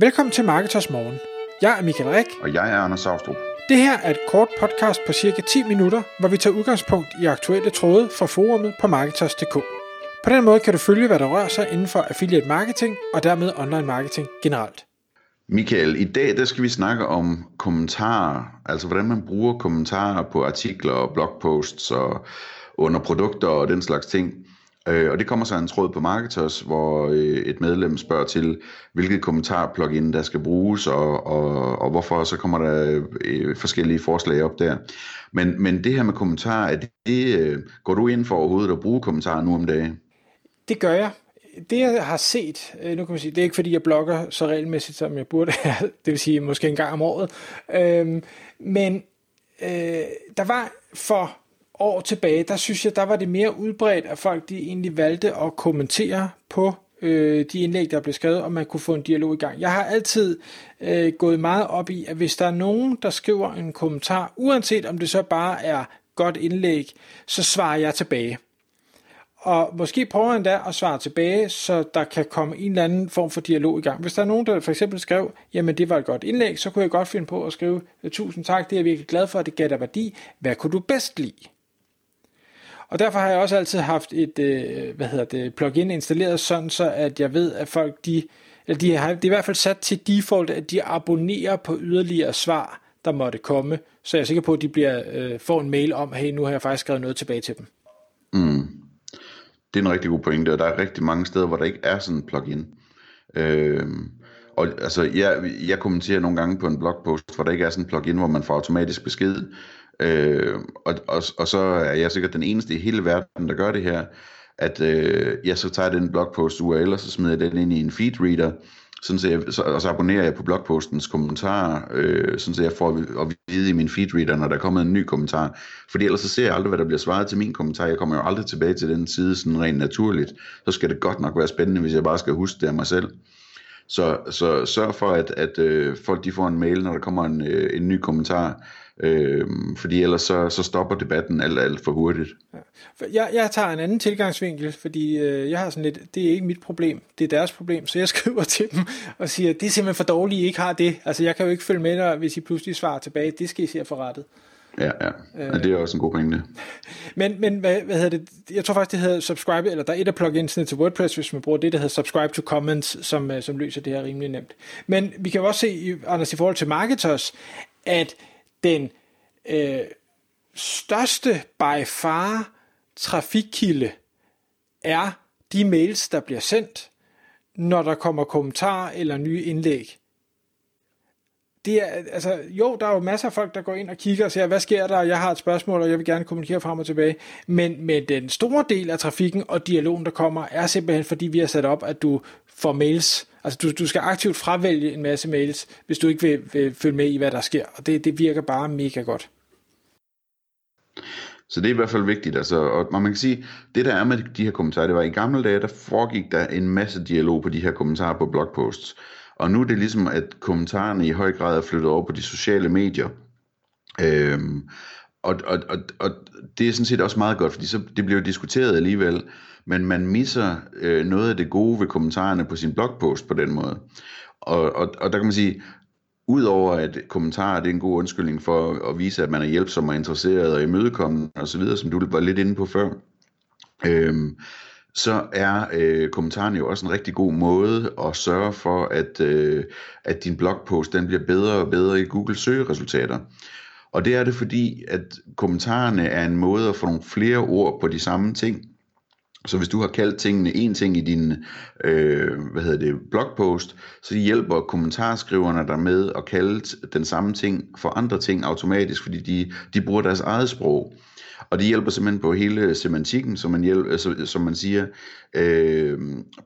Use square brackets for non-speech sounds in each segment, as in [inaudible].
Velkommen til Marketers Morgen. Jeg er Michael Rik. Og jeg er Anders Saustrup. Det her er et kort podcast på cirka 10 minutter, hvor vi tager udgangspunkt i aktuelle tråde fra forumet på Marketers.dk. På den måde kan du følge, hvad der rører sig inden for affiliate marketing og dermed online marketing generelt. Michael, i dag der skal vi snakke om kommentarer, altså hvordan man bruger kommentarer på artikler og blogposts og under produkter og den slags ting. Øh, og det kommer så en tråd på Marketers, hvor øh, et medlem spørger til, hvilket kommentar-plugin der skal bruges, og, og, og hvorfor, så kommer der øh, forskellige forslag op der. Men, men det her med kommentarer, er det, øh, går du ind for overhovedet at bruge kommentarer nu om dagen? Det gør jeg. Det jeg har set, øh, nu kan man sige, det er ikke fordi jeg blogger så regelmæssigt som jeg burde, [laughs] det vil sige måske en gang om året, øhm, men øh, der var for år tilbage, der synes jeg, der var det mere udbredt, at folk de egentlig valgte at kommentere på øh, de indlæg, der blev skrevet, og man kunne få en dialog i gang. Jeg har altid øh, gået meget op i, at hvis der er nogen, der skriver en kommentar, uanset om det så bare er godt indlæg, så svarer jeg tilbage. Og måske prøver han da at svare tilbage, så der kan komme en eller anden form for dialog i gang. Hvis der er nogen, der for eksempel skrev, jamen det var et godt indlæg, så kunne jeg godt finde på at skrive, tusind tak, det er jeg virkelig glad for, det gav dig værdi. Hvad kunne du bedst lide? Og derfor har jeg også altid haft et øh, hvad hedder det, plugin installeret sådan, så at jeg ved, at folk de, eller de har det er i hvert fald sat til default, at de abonnerer på yderligere svar, der måtte komme. Så jeg er sikker på, at de bliver, øh, får en mail om, hey, nu har jeg faktisk skrevet noget tilbage til dem. Mm. Det er en rigtig god pointe, og der er rigtig mange steder, hvor der ikke er sådan en plugin. Øh, og altså, jeg, jeg kommenterer nogle gange på en blogpost, hvor der ikke er sådan en plugin, hvor man får automatisk besked. Øh, og, og, og så er jeg sikkert den eneste i hele verden, der gør det her, at øh, jeg så tager den blogpost URL, og så smider jeg den ind i en feedreader, sådan så jeg, så, og så abonnerer jeg på blogpostens kommentarer, øh, sådan så jeg får at vide i min feedreader, når der er kommet en ny kommentar. Fordi ellers så ser jeg aldrig, hvad der bliver svaret til min kommentar. Jeg kommer jo aldrig tilbage til den side sådan rent naturligt. Så skal det godt nok være spændende, hvis jeg bare skal huske det af mig selv. Så, så sørg for, at, at øh, folk de får en mail, når der kommer en, øh, en ny kommentar. Øh, fordi ellers så, så stopper debatten alt, alt for hurtigt. Ja. Jeg, jeg tager en anden tilgangsvinkel, fordi øh, jeg har sådan lidt, det er ikke mit problem, det er deres problem, så jeg [laughs] skriver til dem og siger, det er simpelthen for dårligt, I ikke har det. Altså jeg kan jo ikke følge med dig, hvis I pludselig svarer tilbage, det skal I se forrettet. Ja, ja. Øh, ja, det er også en god pointe. [laughs] Men, men hvad, hvad hedder det? Jeg tror faktisk, det hedder subscribe, eller der er et af pluginsene til WordPress, hvis man bruger det, der hedder subscribe to comments, som, øh, som løser det her rimelig nemt. Men vi kan jo også se, Anders, i forhold til marketers, at den øh, største by far trafikkilde er de mails, der bliver sendt, når der kommer kommentarer eller nye indlæg. Det er, altså, jo, der er jo masser af folk, der går ind og kigger og siger, hvad sker der, jeg har et spørgsmål, og jeg vil gerne kommunikere frem og tilbage. Men, men den store del af trafikken og dialogen, der kommer, er simpelthen, fordi vi har sat op, at du får mails Altså du, du skal aktivt fravælge en masse mails, hvis du ikke vil, vil følge med i, hvad der sker. Og det, det virker bare mega godt. Så det er i hvert fald vigtigt. Altså, og man kan sige, det der er med de her kommentarer, det var i gamle dage, der foregik der en masse dialog på de her kommentarer på blogposts. Og nu er det ligesom, at kommentarerne i høj grad er flyttet over på de sociale medier. Øhm, og, og, og, og det er sådan set også meget godt, fordi så, det bliver diskuteret alligevel, men man misser øh, noget af det gode ved kommentarerne på sin blogpost på den måde. Og, og, og der kan man sige, Udover at kommentarer det er en god undskyldning for at vise, at man er hjælpsom og interesseret og imødekommende osv., som du var lidt inde på før, øhm, så er øh, kommentaren jo også en rigtig god måde at sørge for, at, øh, at din blogpost den bliver bedre og bedre i Google søgeresultater. Og det er det fordi, at kommentarerne er en måde at få nogle flere ord på de samme ting. Så hvis du har kaldt tingene en ting i din øh, hvad hedder det, blogpost, så hjælper kommentarskriverne dig med at kalde den samme ting for andre ting automatisk, fordi de, de bruger deres eget sprog. Og det hjælper simpelthen på hele semantikken, som man, hjælper, altså, øh, som man siger, øh,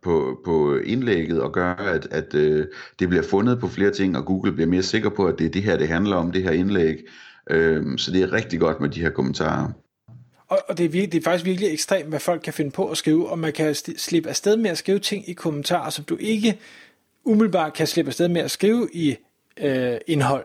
på, på indlægget, og gør, at, at øh, det bliver fundet på flere ting, og Google bliver mere sikker på, at det er det her, det handler om, det her indlæg. Øh, så det er rigtig godt med de her kommentarer. Og, og det, er virkelig, det er faktisk virkelig ekstremt, hvad folk kan finde på at skrive, og man kan slippe afsted med at skrive ting i kommentarer, som du ikke umiddelbart kan slippe afsted med at skrive i øh, indhold.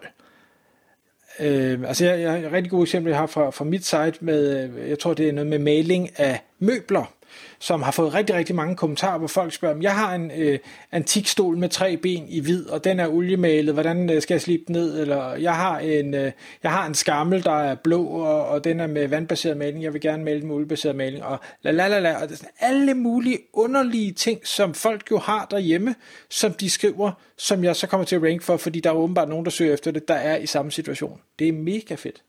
Øh, altså jeg, jeg har et rigtig godt eksempel, jeg har fra, fra mit site med, øh, jeg tror det er noget med maling af møbler som har fået rigtig, rigtig mange kommentarer, hvor folk spørger, om jeg har en øh, antikstol med tre ben i hvid, og den er oliemalet, hvordan øh, skal jeg slippe den ned? Eller jeg har en, øh, jeg har en skammel, der er blå, og, og den er med vandbaseret maling, jeg vil gerne male den med oliebaseret maling, og la la la la, og det er sådan alle mulige underlige ting, som folk jo har derhjemme, som de skriver, som jeg så kommer til at rank for, fordi der er åbenbart nogen, der søger efter det, der er i samme situation. Det er mega fedt.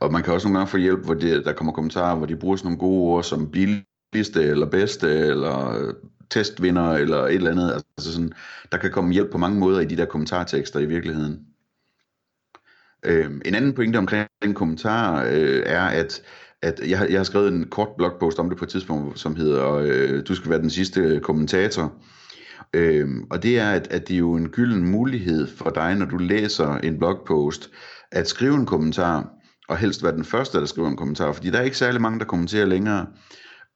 Og man kan også nogle gange få hjælp, hvor det, der kommer kommentarer, hvor de bruger sådan nogle gode ord som billigste, eller bedste, eller øh, testvinder, eller et eller andet. Altså sådan, der kan komme hjælp på mange måder i de der kommentartekster i virkeligheden. Øh, en anden pointe omkring den kommentar øh, er, at, at jeg, jeg har skrevet en kort blogpost om det på et tidspunkt, som hedder, øh, du skal være den sidste kommentator. Øh, og det er, at, at det er jo en gylden mulighed for dig, når du læser en blogpost, at skrive en kommentar, og helst være den første, der skriver en kommentar, fordi der er ikke særlig mange, der kommenterer længere.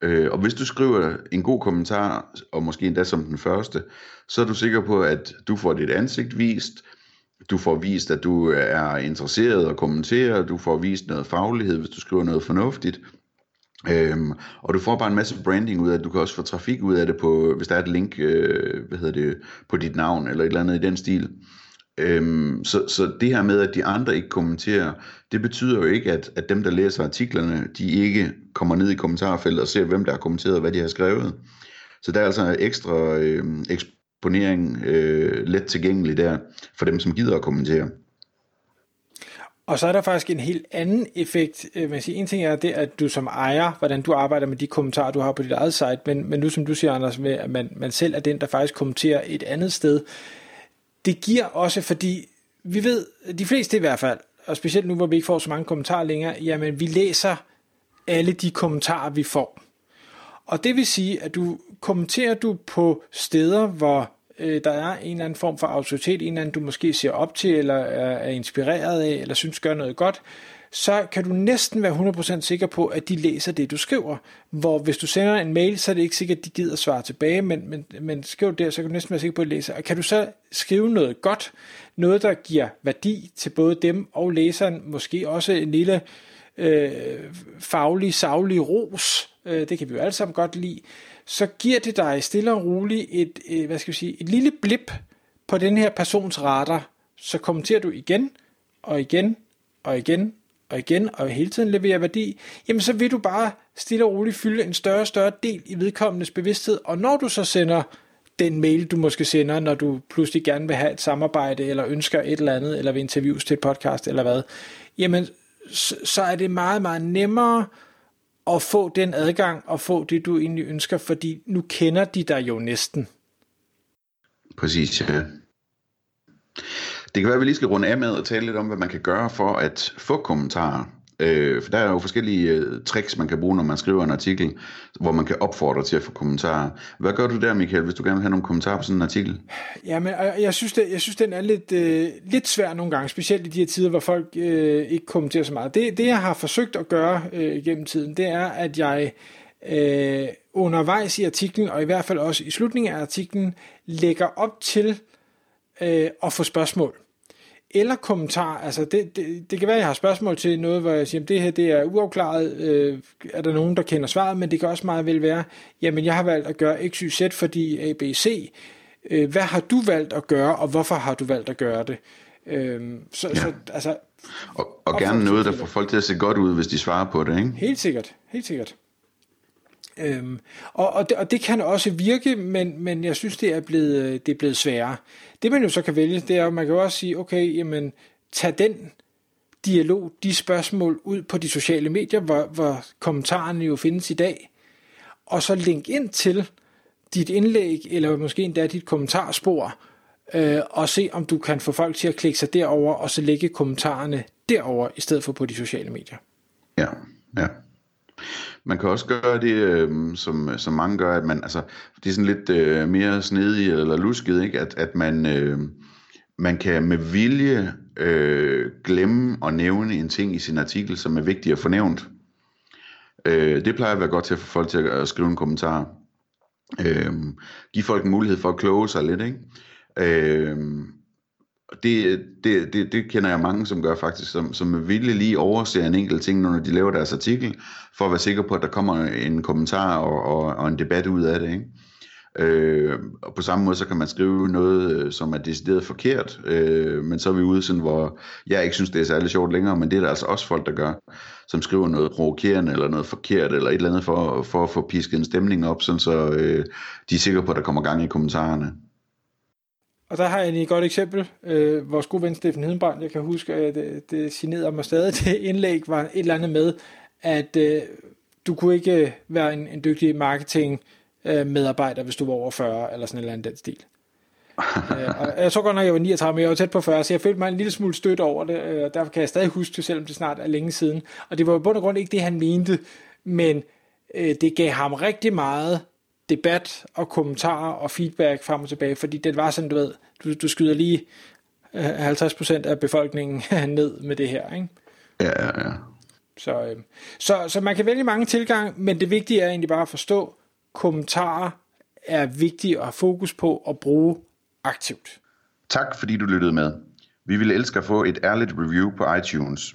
Øh, og hvis du skriver en god kommentar, og måske endda som den første, så er du sikker på, at du får dit ansigt vist, du får vist, at du er interesseret og kommenterer, du får vist noget faglighed, hvis du skriver noget fornuftigt, Øhm, og du får bare en masse branding ud af det. Du kan også få trafik ud af det, på, hvis der er et link øh, hvad hedder det, på dit navn, eller et eller andet i den stil. Øhm, så, så det her med, at de andre ikke kommenterer, det betyder jo ikke, at, at dem, der læser artiklerne, de ikke kommer ned i kommentarfeltet og ser, hvem der har kommenteret, hvad de har skrevet. Så der er altså ekstra øh, eksponering øh, let tilgængelig der, for dem, som gider at kommentere. Og så er der faktisk en helt anden effekt. Øh, man siger, en ting er det, at du som ejer, hvordan du arbejder med de kommentarer, du har på dit eget site, men, men nu som du siger, Anders, med, at man, man selv er den, der faktisk kommenterer et andet sted, det giver også, fordi vi ved, de fleste i hvert fald, og specielt nu, hvor vi ikke får så mange kommentarer længere, jamen vi læser alle de kommentarer, vi får. Og det vil sige, at du kommenterer du på steder, hvor øh, der er en eller anden form for autoritet, en eller anden, du måske ser op til, eller er, er inspireret af, eller synes gør noget godt, så kan du næsten være 100% sikker på, at de læser det, du skriver. Hvor hvis du sender en mail, så er det ikke sikkert, at de gider svare tilbage, men, men, men skriv der, så kan du næsten være sikker på, at de læser. Og kan du så skrive noget godt, noget, der giver værdi til både dem og læseren, måske også en lille øh, faglig, savlig ros, øh, det kan vi jo alle sammen godt lide, så giver det dig stille og roligt et, et, hvad skal jeg sige, et lille blip på den her persons radar, så kommenterer du igen og igen og igen og igen og hele tiden leverer værdi, jamen så vil du bare stille og roligt fylde en større og større del i vedkommendes bevidsthed, og når du så sender den mail, du måske sender, når du pludselig gerne vil have et samarbejde, eller ønsker et eller andet, eller vil interviews til et podcast, eller hvad, jamen så, så er det meget, meget nemmere at få den adgang og få det, du egentlig ønsker, fordi nu kender de dig jo næsten. Præcis, ja. Det kan være, at vi lige skal runde af med at tale lidt om, hvad man kan gøre for at få kommentarer. Øh, for der er jo forskellige øh, tricks, man kan bruge, når man skriver en artikel, hvor man kan opfordre til at få kommentarer. Hvad gør du der, Michael, hvis du gerne vil have nogle kommentarer på sådan en artikel? Jamen, jeg synes, det, jeg synes den er lidt, øh, lidt svær nogle gange, specielt i de her tider, hvor folk øh, ikke kommenterer så meget. Det, det, jeg har forsøgt at gøre øh, gennem tiden, det er, at jeg øh, undervejs i artiklen, og i hvert fald også i slutningen af artiklen, lægger op til øh, at få spørgsmål eller kommentar. Altså det, det, det kan være, at jeg har spørgsmål til noget, hvor jeg siger, at det her det er uafklaret. Øh, er der nogen, der kender svaret? Men det kan også meget vel være, jamen jeg har valgt at gøre X, Y, Z, fordi A, B, C. Øh, hvad har du valgt at gøre, og hvorfor har du valgt at gøre det? Øh, så, ja. så altså, og, og gerne noget, der får folk til at se godt ud, hvis de svarer på det, ikke? Helt sikkert, helt sikkert. Øhm, og, og, det, og det kan også virke, men, men jeg synes, det er, blevet, øh, det er blevet sværere. Det man jo så kan vælge, det er, at man kan også sige, okay, jamen, tag den dialog, de spørgsmål ud på de sociale medier, hvor, hvor kommentarerne jo findes i dag, og så link ind til dit indlæg, eller måske endda dit kommentarspor, øh, og se om du kan få folk til at klikke sig derover og så lægge kommentarerne derover i stedet for på de sociale medier. Ja, ja. Man kan også gøre det, øh, som, som mange gør, at man, altså, det er sådan lidt øh, mere snedig eller lusket, ikke? At, at man, øh, man kan med vilje øh, glemme at nævne en ting i sin artikel, som er vigtig at få nævnt. Øh, det plejer at være godt til at få folk til at skrive en kommentar. Øh, give folk en mulighed for at kloge sig lidt, ikke? Øh, det, det, det, det kender jeg mange, som gør faktisk, som, som med vilje lige overser en enkelt ting, når de laver deres artikel, for at være sikker på, at der kommer en kommentar og, og, og en debat ud af det. Ikke? Øh, og på samme måde, så kan man skrive noget, øh, som er decideret forkert, øh, men så er vi ude sådan, hvor jeg ikke synes, det er særlig sjovt længere, men det er der altså også folk, der gør, som skriver noget provokerende, eller noget forkert, eller et eller andet, for, for at få pisket en stemning op, sådan så øh, de er sikre på, at der kommer gang i kommentarerne. Og der har jeg et godt eksempel. Øh, vores gode ven Steffen Hedenbrand, jeg kan huske, at det, det signerede mig stadig, [laughs] det indlæg var et eller andet med, at øh, du kunne ikke være en, en dygtig marketing øh, medarbejder, hvis du var over 40, eller sådan en eller anden den stil. [laughs] øh, og jeg så godt nok, jeg var 39, men jeg var tæt på 40, så jeg følte mig en lille smule stødt over det, øh, og derfor kan jeg stadig huske det, selvom det snart er længe siden. Og det var jo bund og grund ikke det, han mente, men øh, det gav ham rigtig meget debat og kommentarer og feedback frem og tilbage, fordi det var sådan, du ved, du, du skyder lige 50% af befolkningen [laughs] ned med det her, ikke? Ja, ja, ja. Så, øh, så, så man kan vælge mange tilgange, men det vigtige er egentlig bare at forstå, kommentarer er vigtige at have fokus på at bruge aktivt. Tak fordi du lyttede med. Vi ville elske at få et ærligt review på iTunes.